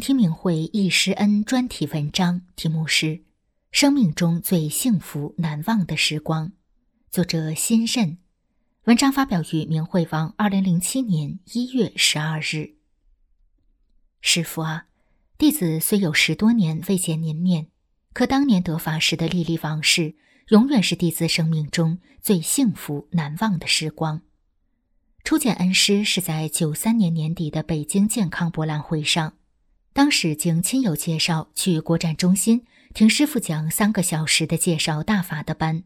听明慧忆师恩专题文章，题目是《生命中最幸福难忘的时光》，作者辛慎。文章发表于明慧网，二零零七年一月十二日。师父啊，弟子虽有十多年未见您面，可当年得法时的历历往事，永远是弟子生命中最幸福难忘的时光。初见恩师是在九三年年底的北京健康博览会上。当时经亲友介绍去国展中心听师傅讲三个小时的介绍大法的班，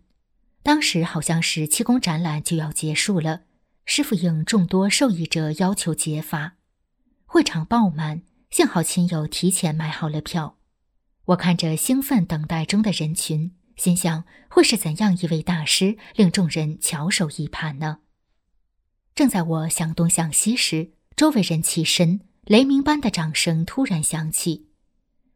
当时好像是气功展览就要结束了，师傅应众多受益者要求结法，会场爆满，幸好亲友提前买好了票。我看着兴奋等待中的人群，心想会是怎样一位大师令众人翘首以盼呢？正在我想东想西时，周围人起身。雷鸣般的掌声突然响起，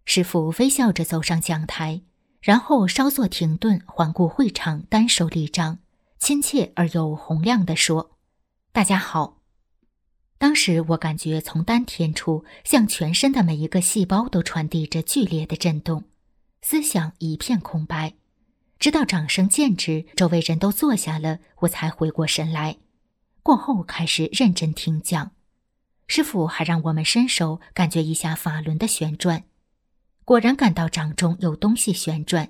师傅微笑着走上讲台，然后稍作停顿，环顾会场，单手立掌，亲切而又洪亮地说：“大家好。”当时我感觉从丹田处向全身的每一个细胞都传递着剧烈的震动，思想一片空白。直到掌声渐止，周围人都坐下了，我才回过神来。过后开始认真听讲。师傅还让我们伸手感觉一下法轮的旋转，果然感到掌中有东西旋转。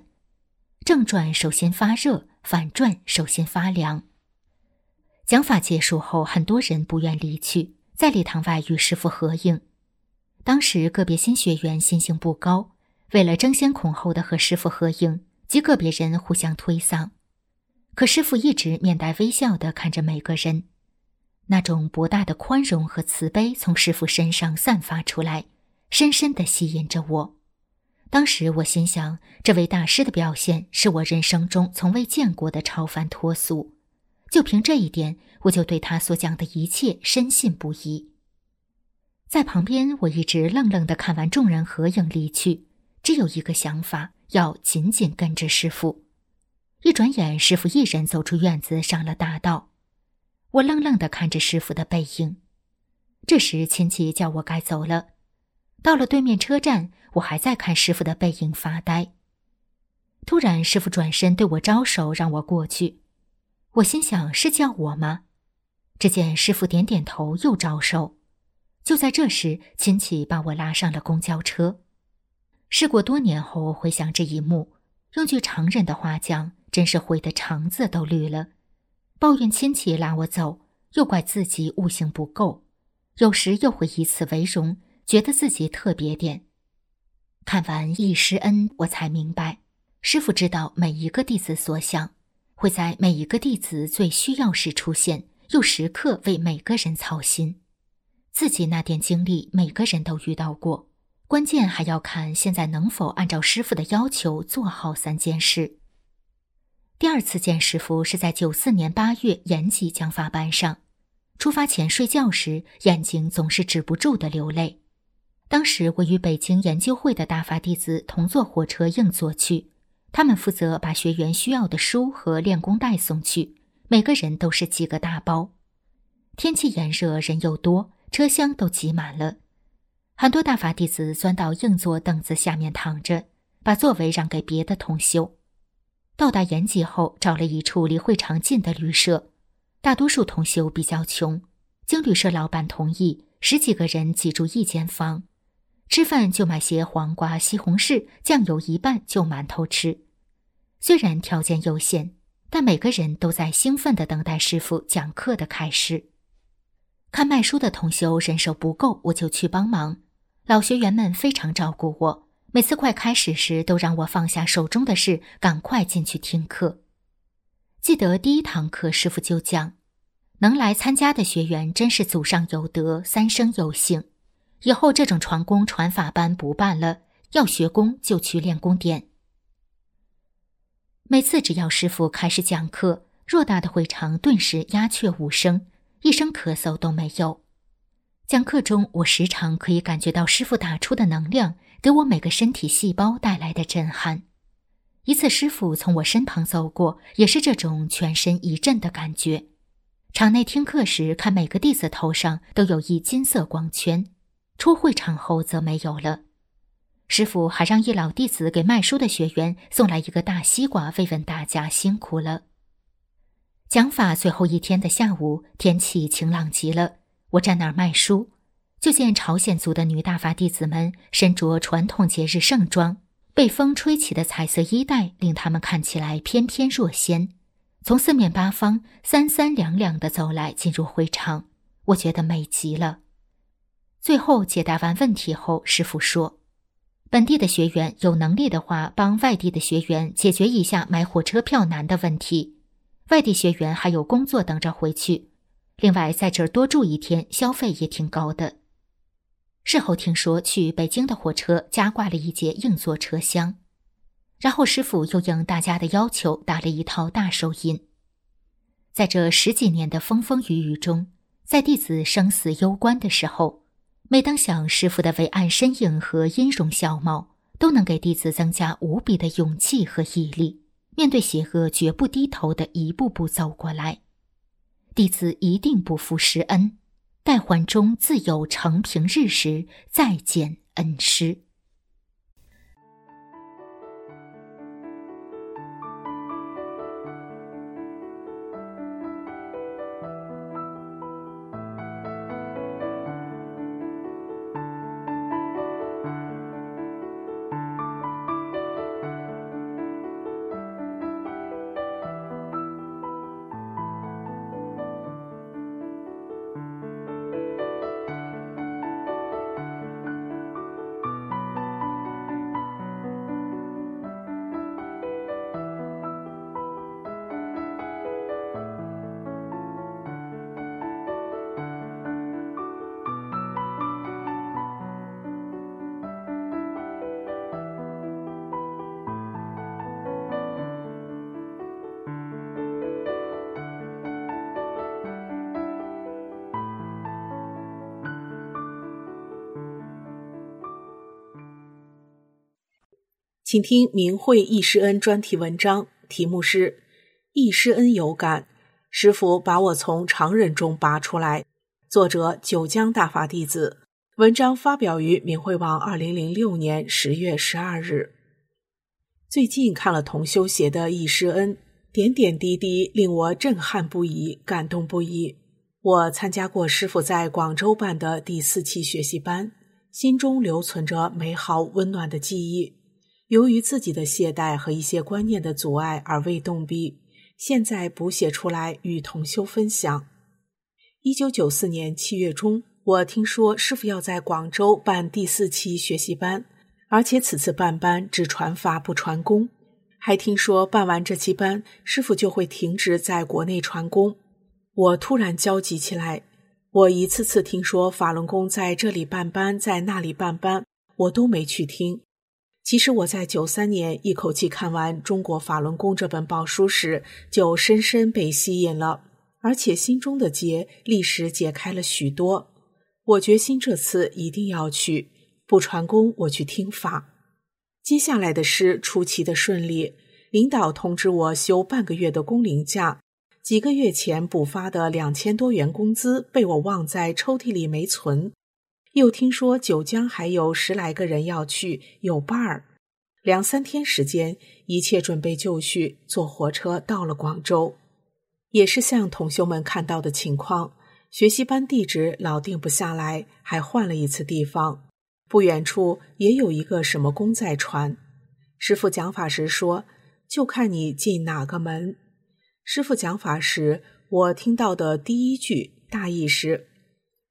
正转手心发热，反转手心发凉。讲法结束后，很多人不愿离去，在礼堂外与师傅合影。当时个别新学员心性不高，为了争先恐后的和师傅合影，及个别人互相推搡。可师傅一直面带微笑的看着每个人。那种博大的宽容和慈悲从师傅身上散发出来，深深地吸引着我。当时我心想，这位大师的表现是我人生中从未见过的超凡脱俗。就凭这一点，我就对他所讲的一切深信不疑。在旁边，我一直愣愣地看完众人合影离去，只有一个想法：要紧紧跟着师傅。一转眼，师傅一人走出院子，上了大道。我愣愣地看着师傅的背影，这时亲戚叫我该走了。到了对面车站，我还在看师傅的背影发呆。突然，师傅转身对我招手，让我过去。我心想：是叫我吗？只见师傅点点头，又招手。就在这时，亲戚把我拉上了公交车。事过多年后，回想这一幕，用句常人的话讲，真是悔得肠子都绿了。抱怨亲戚拉我走，又怪自己悟性不够，有时又会以此为荣，觉得自己特别点。看完《忆师恩》，我才明白，师傅知道每一个弟子所想，会在每一个弟子最需要时出现，又时刻为每个人操心。自己那点经历，每个人都遇到过，关键还要看现在能否按照师傅的要求做好三件事。第二次见师傅是在九四年八月延吉讲法班上，出发前睡觉时眼睛总是止不住的流泪。当时我与北京研究会的大法弟子同坐火车硬座去，他们负责把学员需要的书和练功带送去，每个人都是几个大包。天气炎热，人又多，车厢都挤满了，很多大法弟子钻到硬座凳子下面躺着，把座位让给别的同修。到达延吉后，找了一处离会场近的旅社。大多数同修比较穷，经旅社老板同意，十几个人挤住一间房，吃饭就买些黄瓜、西红柿，酱油一半就馒头吃。虽然条件有限，但每个人都在兴奋地等待师傅讲课的开始。看卖书的同修人手不够，我就去帮忙。老学员们非常照顾我。每次快开始时，都让我放下手中的事，赶快进去听课。记得第一堂课，师傅就讲：能来参加的学员真是祖上有德，三生有幸。以后这种传功传法班不办了，要学功就去练功点。每次只要师傅开始讲课，偌大的会场顿时鸦雀无声，一声咳嗽都没有。讲课中，我时常可以感觉到师傅打出的能量给我每个身体细胞带来的震撼。一次，师傅从我身旁走过，也是这种全身一震的感觉。场内听课时，看每个弟子头上都有一金色光圈；出会场后则没有了。师傅还让一老弟子给卖书的学员送来一个大西瓜，慰问大家辛苦了。讲法最后一天的下午，天气晴朗极了。我站那儿卖书，就见朝鲜族的女大法弟子们身着传统节日盛装，被风吹起的彩色衣带令他们看起来翩翩若仙。从四面八方三三两两的走来，进入会场，我觉得美极了。最后解答完问题后，师傅说：“本地的学员有能力的话，帮外地的学员解决一下买火车票难的问题。外地学员还有工作等着回去，另外在这儿多住一天，消费也挺高的。”事后听说，去北京的火车加挂了一节硬座车厢。然后师傅又应大家的要求打了一套大手印。在这十几年的风风雨雨中，在弟子生死攸关的时候，每当想师傅的伟岸身影和音容笑貌，都能给弟子增加无比的勇气和毅力，面对邪恶绝不低头的一步步走过来。弟子一定不负师恩，待还中自有承平日时，再见恩师。请听明慧易师恩专题文章，题目是《易师恩有感》，师傅把我从常人中拔出来。作者九江大法弟子。文章发表于明慧网，二零零六年十月十二日。最近看了同修写的易师恩，点点滴滴令我震撼不已，感动不已。我参加过师傅在广州办的第四期学习班，心中留存着美好温暖的记忆。由于自己的懈怠和一些观念的阻碍而未动笔，现在补写出来与同修分享。一九九四年七月中，我听说师傅要在广州办第四期学习班，而且此次办班只传法不传功，还听说办完这期班，师傅就会停止在国内传功。我突然焦急起来。我一次次听说法轮功在这里办班，在那里办班，我都没去听。其实我在九三年一口气看完《中国法轮功》这本宝书时，就深深被吸引了，而且心中的结立时解开了许多。我决心这次一定要去，不传功我去听法。接下来的事出奇的顺利，领导通知我休半个月的工龄假，几个月前补发的两千多元工资被我忘在抽屉里没存。又听说九江还有十来个人要去，有伴儿。两三天时间，一切准备就绪，坐火车到了广州。也是像同修们看到的情况，学习班地址老定不下来，还换了一次地方。不远处也有一个什么宫在传。师傅讲法时说：“就看你进哪个门。”师傅讲法时，我听到的第一句大意是。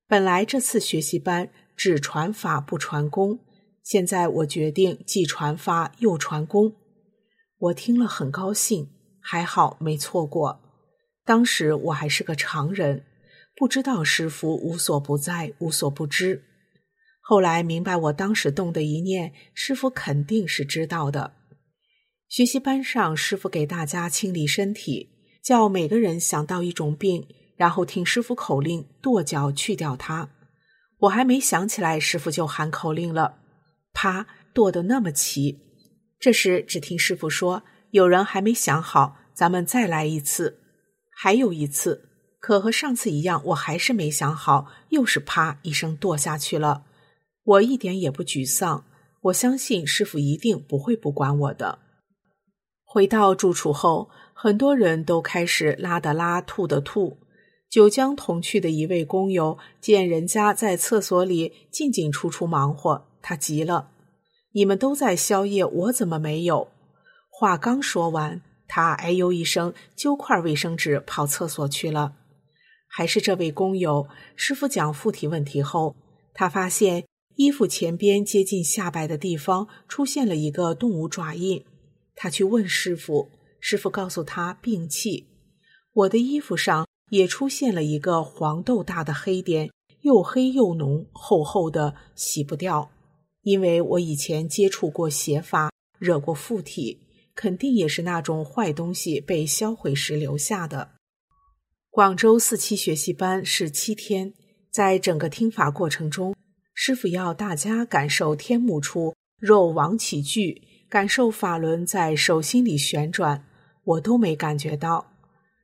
本来这次学习班只传法不传功，现在我决定既传法又传功。我听了很高兴，还好没错过。当时我还是个常人，不知道师傅无所不在、无所不知。后来明白，我当时动的一念，师傅肯定是知道的。学习班上，师傅给大家清理身体，叫每个人想到一种病，然后听师傅口令跺脚去掉它。我还没想起来，师傅就喊口令了，啪，跺得那么齐。这时只听师傅说：“有人还没想好，咱们再来一次。”还有一次，可和上次一样，我还是没想好，又是啪一声跺下去了。我一点也不沮丧，我相信师傅一定不会不管我的。回到住处后，很多人都开始拉的拉，吐的吐。九江同去的一位工友见人家在厕所里进进出出忙活，他急了：“你们都在宵夜，我怎么没有？”话刚说完。他哎呦一声，揪块卫生纸跑厕所去了。还是这位工友师傅讲附体问题后，他发现衣服前边接近下摆的地方出现了一个动物爪印。他去问师傅，师傅告诉他病气。我的衣服上也出现了一个黄豆大的黑点，又黑又浓，厚厚的，洗不掉。因为我以前接触过邪法，惹过附体。肯定也是那种坏东西被销毁时留下的。广州四期学习班是七天，在整个听法过程中，师傅要大家感受天目处肉王起聚，感受法轮在手心里旋转，我都没感觉到。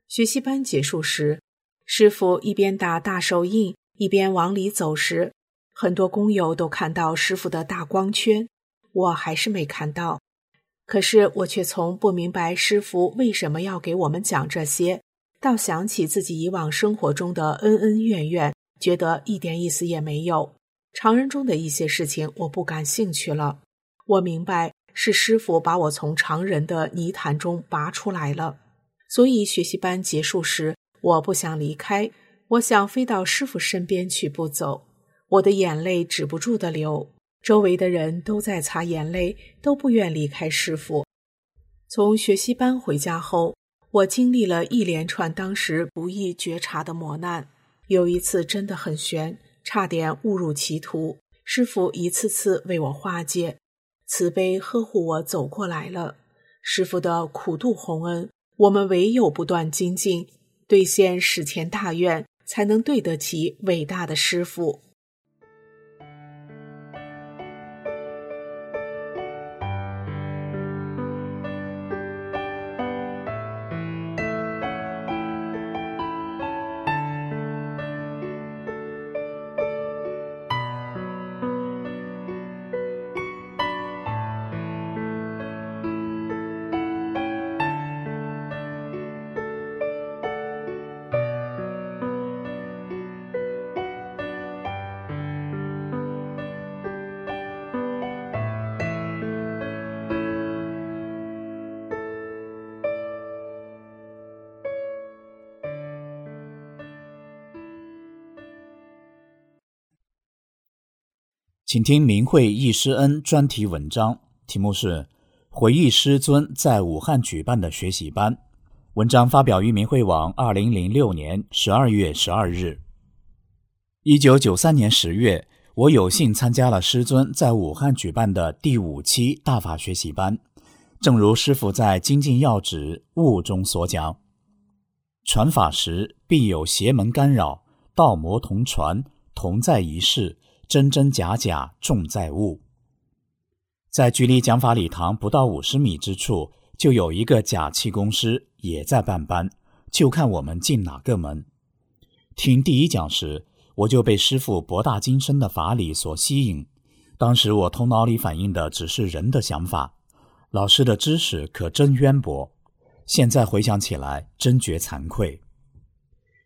学习班结束时，师傅一边打大手印，一边往里走时，很多工友都看到师傅的大光圈，我还是没看到。可是我却从不明白师傅为什么要给我们讲这些，到想起自己以往生活中的恩恩怨怨，觉得一点意思也没有。常人中的一些事情我不感兴趣了。我明白是师傅把我从常人的泥潭中拔出来了，所以学习班结束时，我不想离开，我想飞到师傅身边去不走。我的眼泪止不住的流。周围的人都在擦眼泪，都不愿离开师傅。从学习班回家后，我经历了一连串当时不易觉察的磨难。有一次真的很悬，差点误入歧途。师傅一次次为我化解，慈悲呵护我走过来了。师傅的苦度洪恩，我们唯有不断精进，兑现史前大愿，才能对得起伟大的师傅。请听明慧易师恩专题文章，题目是《回忆师尊在武汉举办的学习班》。文章发表于明慧网，二零零六年十二月十二日。一九九三年十月，我有幸参加了师尊在武汉举办的第五期大法学习班。正如师傅在《精进要旨悟》中所讲：“传法时必有邪门干扰，道魔同传，同在一世。”真真假假，重在物。在距离讲法礼堂不到五十米之处，就有一个假气功师也在办班，就看我们进哪个门。听第一讲时，我就被师傅博大精深的法理所吸引。当时我头脑里反映的只是人的想法，老师的知识可真渊博。现在回想起来，真觉惭愧。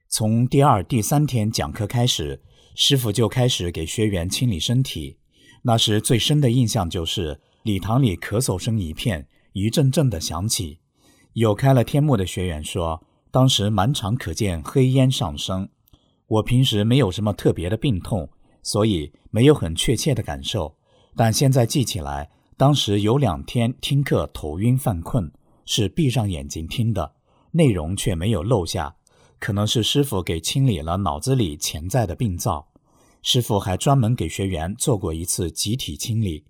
从第二、第三天讲课开始。师傅就开始给学员清理身体，那时最深的印象就是礼堂里咳嗽声一片，一阵阵的响起。有开了天目的学员说，当时满场可见黑烟上升。我平时没有什么特别的病痛，所以没有很确切的感受。但现在记起来，当时有两天听课头晕犯困，是闭上眼睛听的，内容却没有漏下，可能是师傅给清理了脑子里潜在的病灶。师傅还专门给学员做过一次集体清理，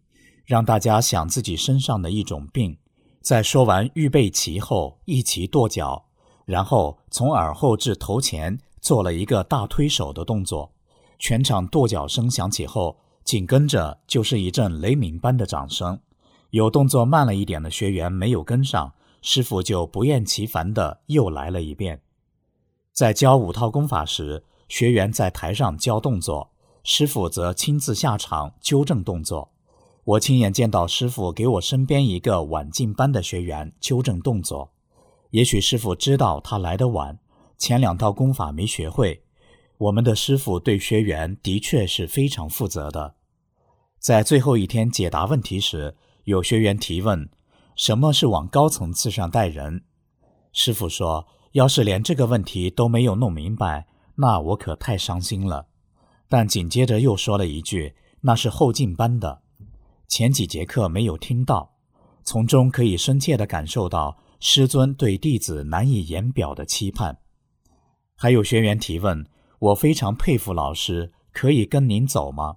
让大家想自己身上的一种病。在说完预备齐后，一齐跺脚，然后从耳后至头前做了一个大推手的动作。全场跺脚声响起后，紧跟着就是一阵雷鸣般的掌声。有动作慢了一点的学员没有跟上，师傅就不厌其烦地又来了一遍。在教五套功法时，学员在台上教动作。师傅则亲自下场纠正动作。我亲眼见到师傅给我身边一个晚进班的学员纠正动作。也许师傅知道他来得晚，前两套功法没学会。我们的师傅对学员的确是非常负责的。在最后一天解答问题时，有学员提问：“什么是往高层次上带人？”师傅说：“要是连这个问题都没有弄明白，那我可太伤心了。”但紧接着又说了一句：“那是后进班的，前几节课没有听到。”从中可以深切地感受到师尊对弟子难以言表的期盼。还有学员提问：“我非常佩服老师，可以跟您走吗？”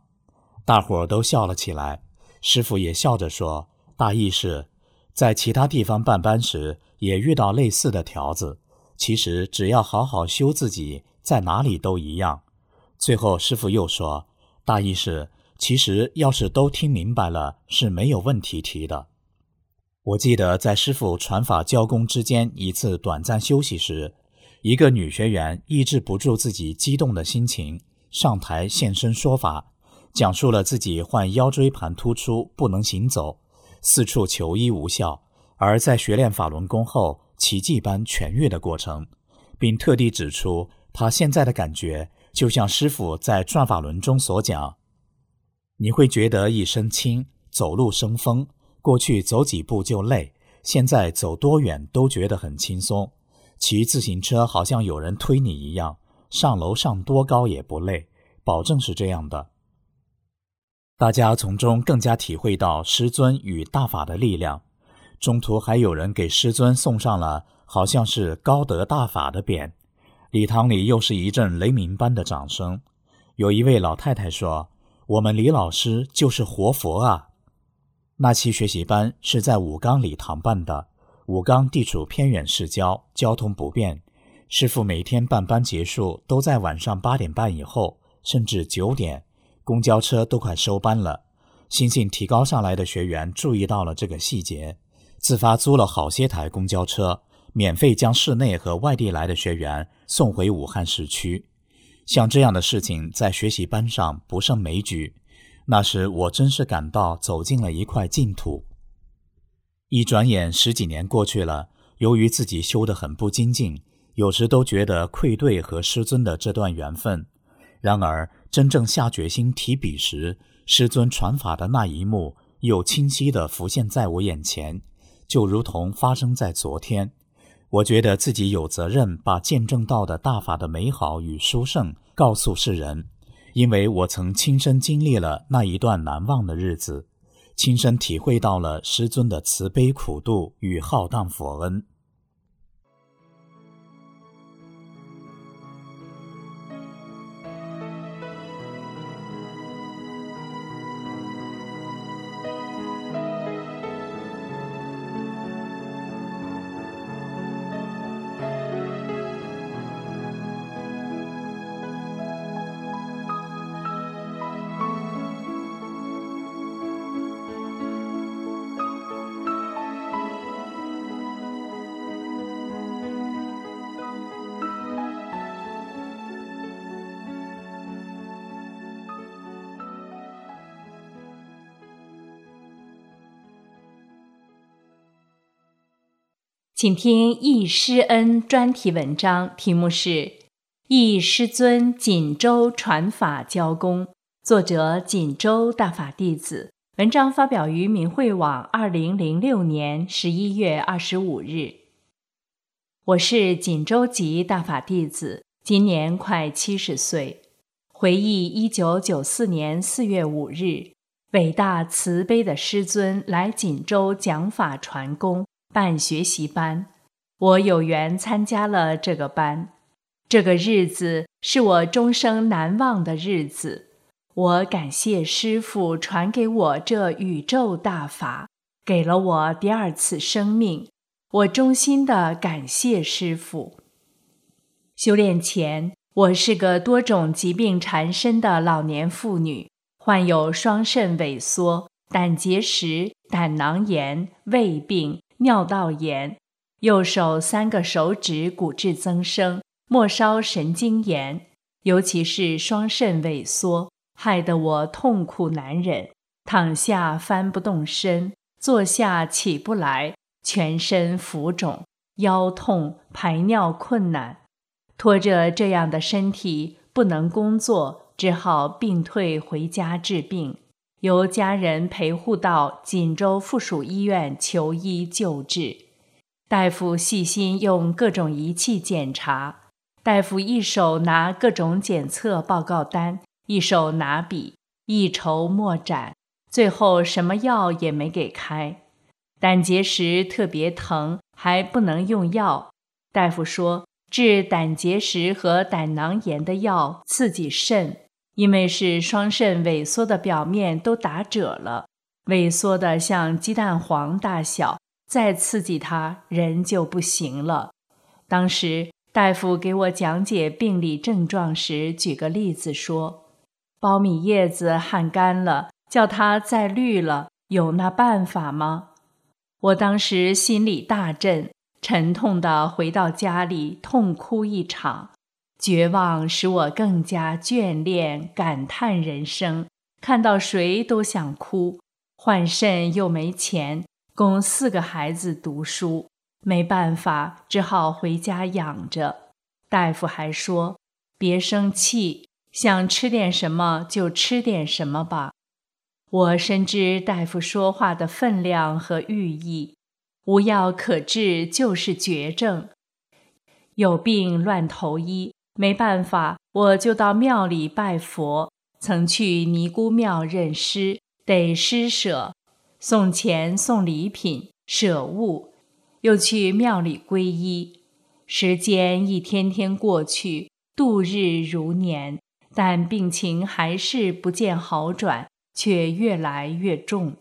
大伙儿都笑了起来。师傅也笑着说：“大意是，在其他地方办班时也遇到类似的条子。其实只要好好修自己，在哪里都一样。”最后，师傅又说：“大意是，其实要是都听明白了，是没有问题提的。”我记得在师傅传法教功之间一次短暂休息时，一个女学员抑制不住自己激动的心情，上台现身说法，讲述了自己患腰椎盘突出不能行走，四处求医无效，而在学练法轮功后奇迹般痊愈的过程，并特地指出她现在的感觉。就像师傅在转法轮中所讲，你会觉得一身轻，走路生风。过去走几步就累，现在走多远都觉得很轻松。骑自行车好像有人推你一样，上楼上多高也不累，保证是这样的。大家从中更加体会到师尊与大法的力量。中途还有人给师尊送上了好像是高德大法的匾。礼堂里又是一阵雷鸣般的掌声。有一位老太太说：“我们李老师就是活佛啊！”那期学习班是在武冈礼堂办的。武冈地处偏远市郊，交通不便。师傅每天办班结束都在晚上八点半以后，甚至九点，公交车都快收班了。心性提高上来的学员注意到了这个细节，自发租了好些台公交车。免费将市内和外地来的学员送回武汉市区，像这样的事情在学习班上不胜枚举。那时我真是感到走进了一块净土。一转眼十几年过去了，由于自己修得很不精进，有时都觉得愧对和师尊的这段缘分。然而真正下决心提笔时，师尊传法的那一幕又清晰地浮现在我眼前，就如同发生在昨天。我觉得自己有责任把见证到的大法的美好与殊胜告诉世人，因为我曾亲身经历了那一段难忘的日子，亲身体会到了师尊的慈悲苦度与浩荡佛恩。请听易师恩专题文章，题目是《易师尊锦州传法教功》，作者锦州大法弟子。文章发表于明慧网，二零零六年十一月二十五日。我是锦州籍大法弟子，今年快七十岁。回忆一九九四年四月五日，伟大慈悲的师尊来锦州讲法传功。办学习班，我有缘参加了这个班。这个日子是我终生难忘的日子。我感谢师父传给我这宇宙大法，给了我第二次生命。我衷心的感谢师父。修炼前，我是个多种疾病缠身的老年妇女，患有双肾萎缩、胆结石、胆囊炎、胃病、尿道炎，右手三个手指骨质增生。末梢神经炎，尤其是双肾萎缩，害得我痛苦难忍。躺下翻不动身，坐下起不来，全身浮肿，腰痛，排尿困难。拖着这样的身体不能工作，只好病退回家治病，由家人陪护到锦州附属医院求医救治。大夫细心用各种仪器检查。大夫一手拿各种检测报告单，一手拿笔，一筹莫展，最后什么药也没给开。胆结石特别疼，还不能用药。大夫说治胆结石和胆囊炎的药刺激肾，因为是双肾萎缩的表面都打褶了，萎缩的像鸡蛋黄大小，再刺激它，人就不行了。当时。大夫给我讲解病理症状时，举个例子说：苞米叶子旱干了，叫它再绿了，有那办法吗？我当时心里大震，沉痛的回到家里，痛哭一场。绝望使我更加眷恋、感叹人生，看到谁都想哭。换肾又没钱，供四个孩子读书。没办法，只好回家养着。大夫还说：“别生气，想吃点什么就吃点什么吧。”我深知大夫说话的分量和寓意。无药可治就是绝症，有病乱投医，没办法，我就到庙里拜佛。曾去尼姑庙认尸，得施舍，送钱送礼品，舍物。又去庙里皈依，时间一天天过去，度日如年，但病情还是不见好转，却越来越重。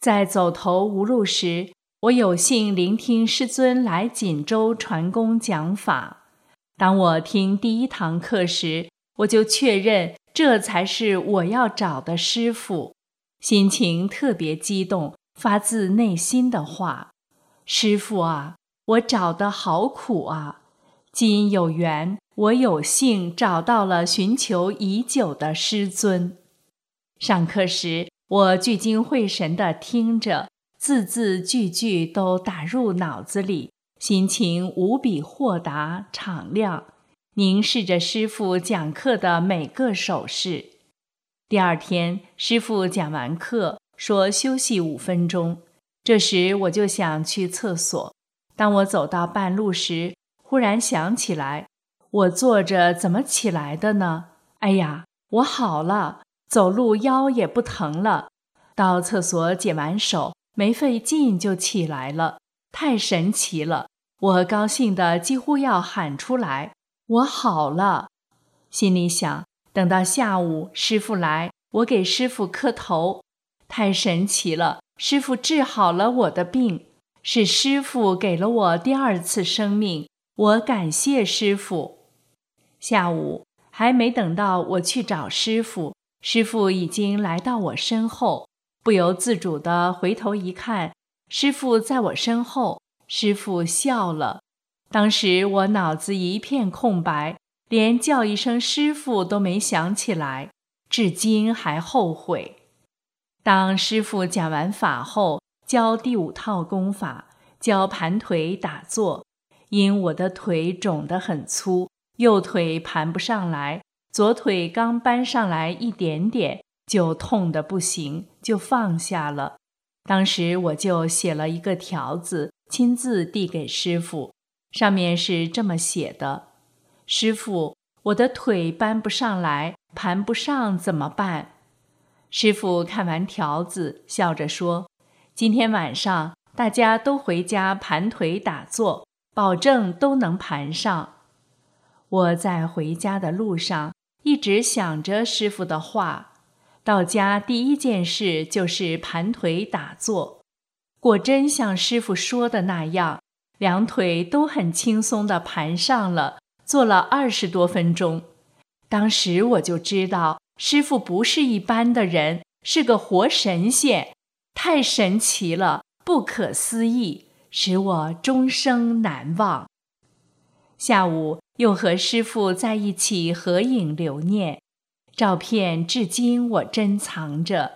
在走投无路时，我有幸聆听师尊来锦州传功讲法。当我听第一堂课时，我就确认这才是我要找的师傅，心情特别激动，发自内心的话。师傅啊，我找的好苦啊！今有缘，我有幸找到了寻求已久的师尊。上课时，我聚精会神地听着，字字句句都打入脑子里，心情无比豁达敞亮，凝视着师傅讲课的每个手势。第二天，师傅讲完课，说休息五分钟。这时我就想去厕所。当我走到半路时，忽然想起来，我坐着怎么起来的呢？哎呀，我好了，走路腰也不疼了。到厕所解完手，没费劲就起来了，太神奇了！我高兴的几乎要喊出来：“我好了！”心里想，等到下午师傅来，我给师傅磕头。太神奇了！师傅治好了我的病，是师傅给了我第二次生命，我感谢师傅。下午还没等到我去找师傅，师傅已经来到我身后，不由自主地回头一看，师傅在我身后，师傅笑了。当时我脑子一片空白，连叫一声师傅都没想起来，至今还后悔。当师傅讲完法后，教第五套功法，教盘腿打坐。因我的腿肿得很粗，右腿盘不上来，左腿刚搬上来一点点，就痛得不行，就放下了。当时我就写了一个条子，亲自递给师傅，上面是这么写的：“师傅，我的腿搬不上来，盘不上怎么办？”师傅看完条子，笑着说：“今天晚上大家都回家盘腿打坐，保证都能盘上。”我在回家的路上一直想着师傅的话。到家第一件事就是盘腿打坐，果真像师傅说的那样，两腿都很轻松地盘上了，坐了二十多分钟。当时我就知道师傅不是一般的人，是个活神仙，太神奇了，不可思议，使我终生难忘。下午又和师傅在一起合影留念。照片至今我珍藏着，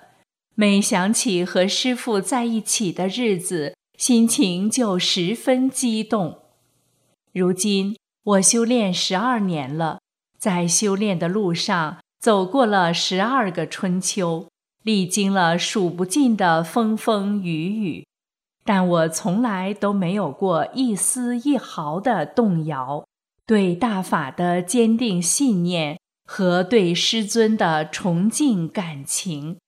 每想起和师傅在一起的日子，心情就十分激动。如今我修炼十二年了，在修炼的路上走过了十二个春秋，历经了数不尽的风风雨雨，但我从来都没有过一丝一毫的动摇，对大法的坚定信念。和对师尊的崇敬感情，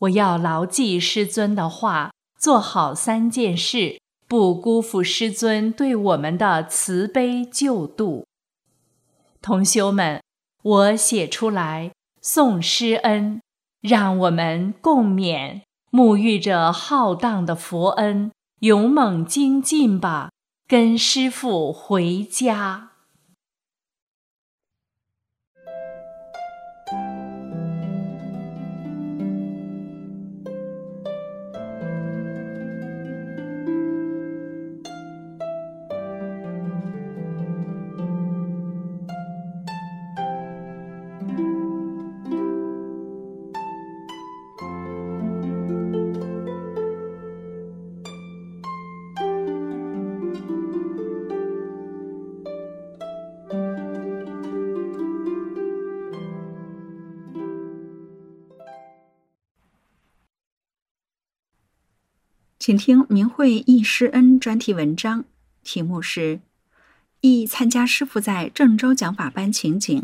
我要牢记师尊的话，做好三件事，不辜负师尊对我们的慈悲救度。同修们，我写出来送师恩，让我们共勉，沐浴着浩荡的佛恩，勇猛精进吧，跟师父回家。请听明慧忆师恩专题文章，题目是《忆参加师傅在郑州讲法班情景》，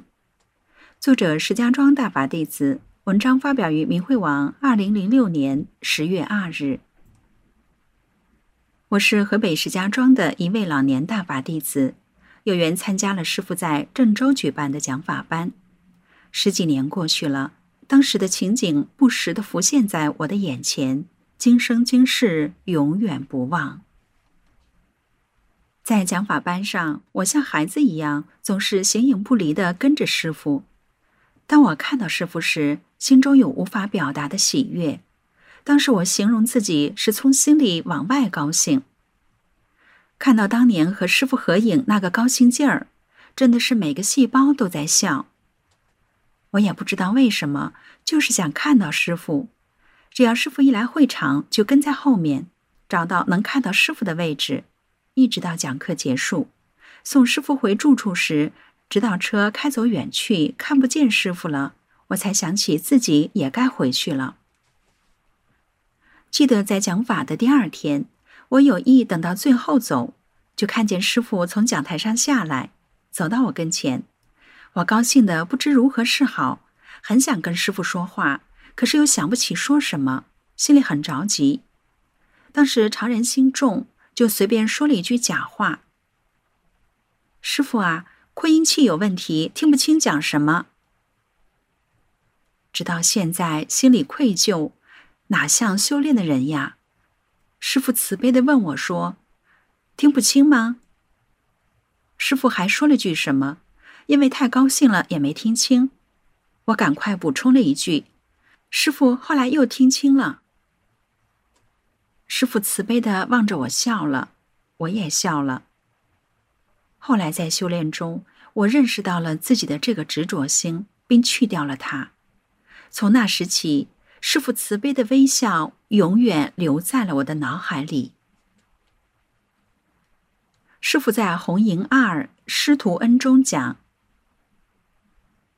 作者石家庄大法弟子。文章发表于明慧网，二零零六年十月二日。我是河北石家庄的一位老年大法弟子，有缘参加了师傅在郑州举办的讲法班。十几年过去了，当时的情景不时的浮现在我的眼前。今生今世永远不忘。在讲法班上，我像孩子一样，总是形影不离的跟着师傅。当我看到师傅时，心中有无法表达的喜悦。当时我形容自己是从心里往外高兴。看到当年和师傅合影那个高兴劲儿，真的是每个细胞都在笑。我也不知道为什么，就是想看到师傅。只要师傅一来会场，就跟在后面，找到能看到师傅的位置，一直到讲课结束。送师傅回住处时，直到车开走远去，看不见师傅了，我才想起自己也该回去了。记得在讲法的第二天，我有意等到最后走，就看见师傅从讲台上下来，走到我跟前。我高兴的不知如何是好，很想跟师傅说话。可是又想不起说什么，心里很着急。当时常人心重，就随便说了一句假话：“师傅啊，扩音器有问题，听不清讲什么。”直到现在，心里愧疚，哪像修炼的人呀？师傅慈悲的问我说：“听不清吗？”师傅还说了句什么？因为太高兴了，也没听清。我赶快补充了一句。师傅后来又听清了。师傅慈悲的望着我笑了，我也笑了。后来在修炼中，我认识到了自己的这个执着心，并去掉了它。从那时起，师傅慈悲的微笑永远留在了我的脑海里。师傅在《红营二师徒恩》中讲：“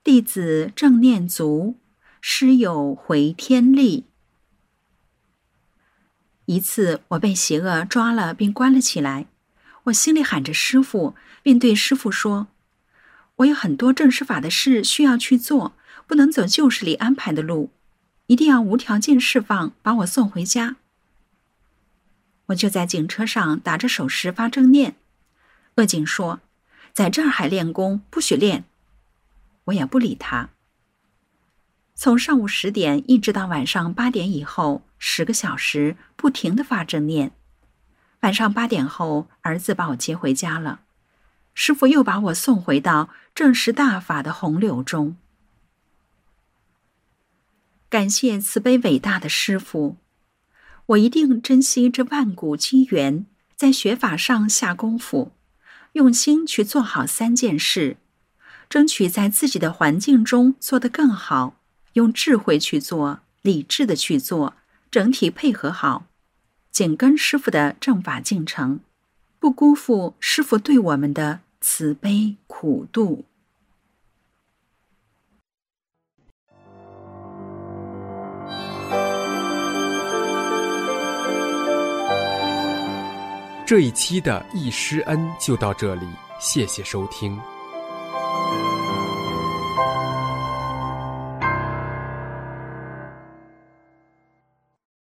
弟子正念足。”师有回天力。一次，我被邪恶抓了，并关了起来。我心里喊着师傅，并对师傅说：“我有很多正式法的事需要去做，不能走旧时里安排的路，一定要无条件释放，把我送回家。”我就在警车上打着手势发正念。恶警说：“在这儿还练功，不许练。我也不理他。从上午十点一直到晚上八点以后，十个小时不停的发正念。晚上八点后，儿子把我接回家了，师傅又把我送回到正实大法的洪流中。感谢慈悲伟大的师傅，我一定珍惜这万古机缘，在学法上下功夫，用心去做好三件事，争取在自己的环境中做得更好。用智慧去做，理智的去做，整体配合好，紧跟师傅的正法进程，不辜负师傅对我们的慈悲苦度。这一期的易师恩就到这里，谢谢收听。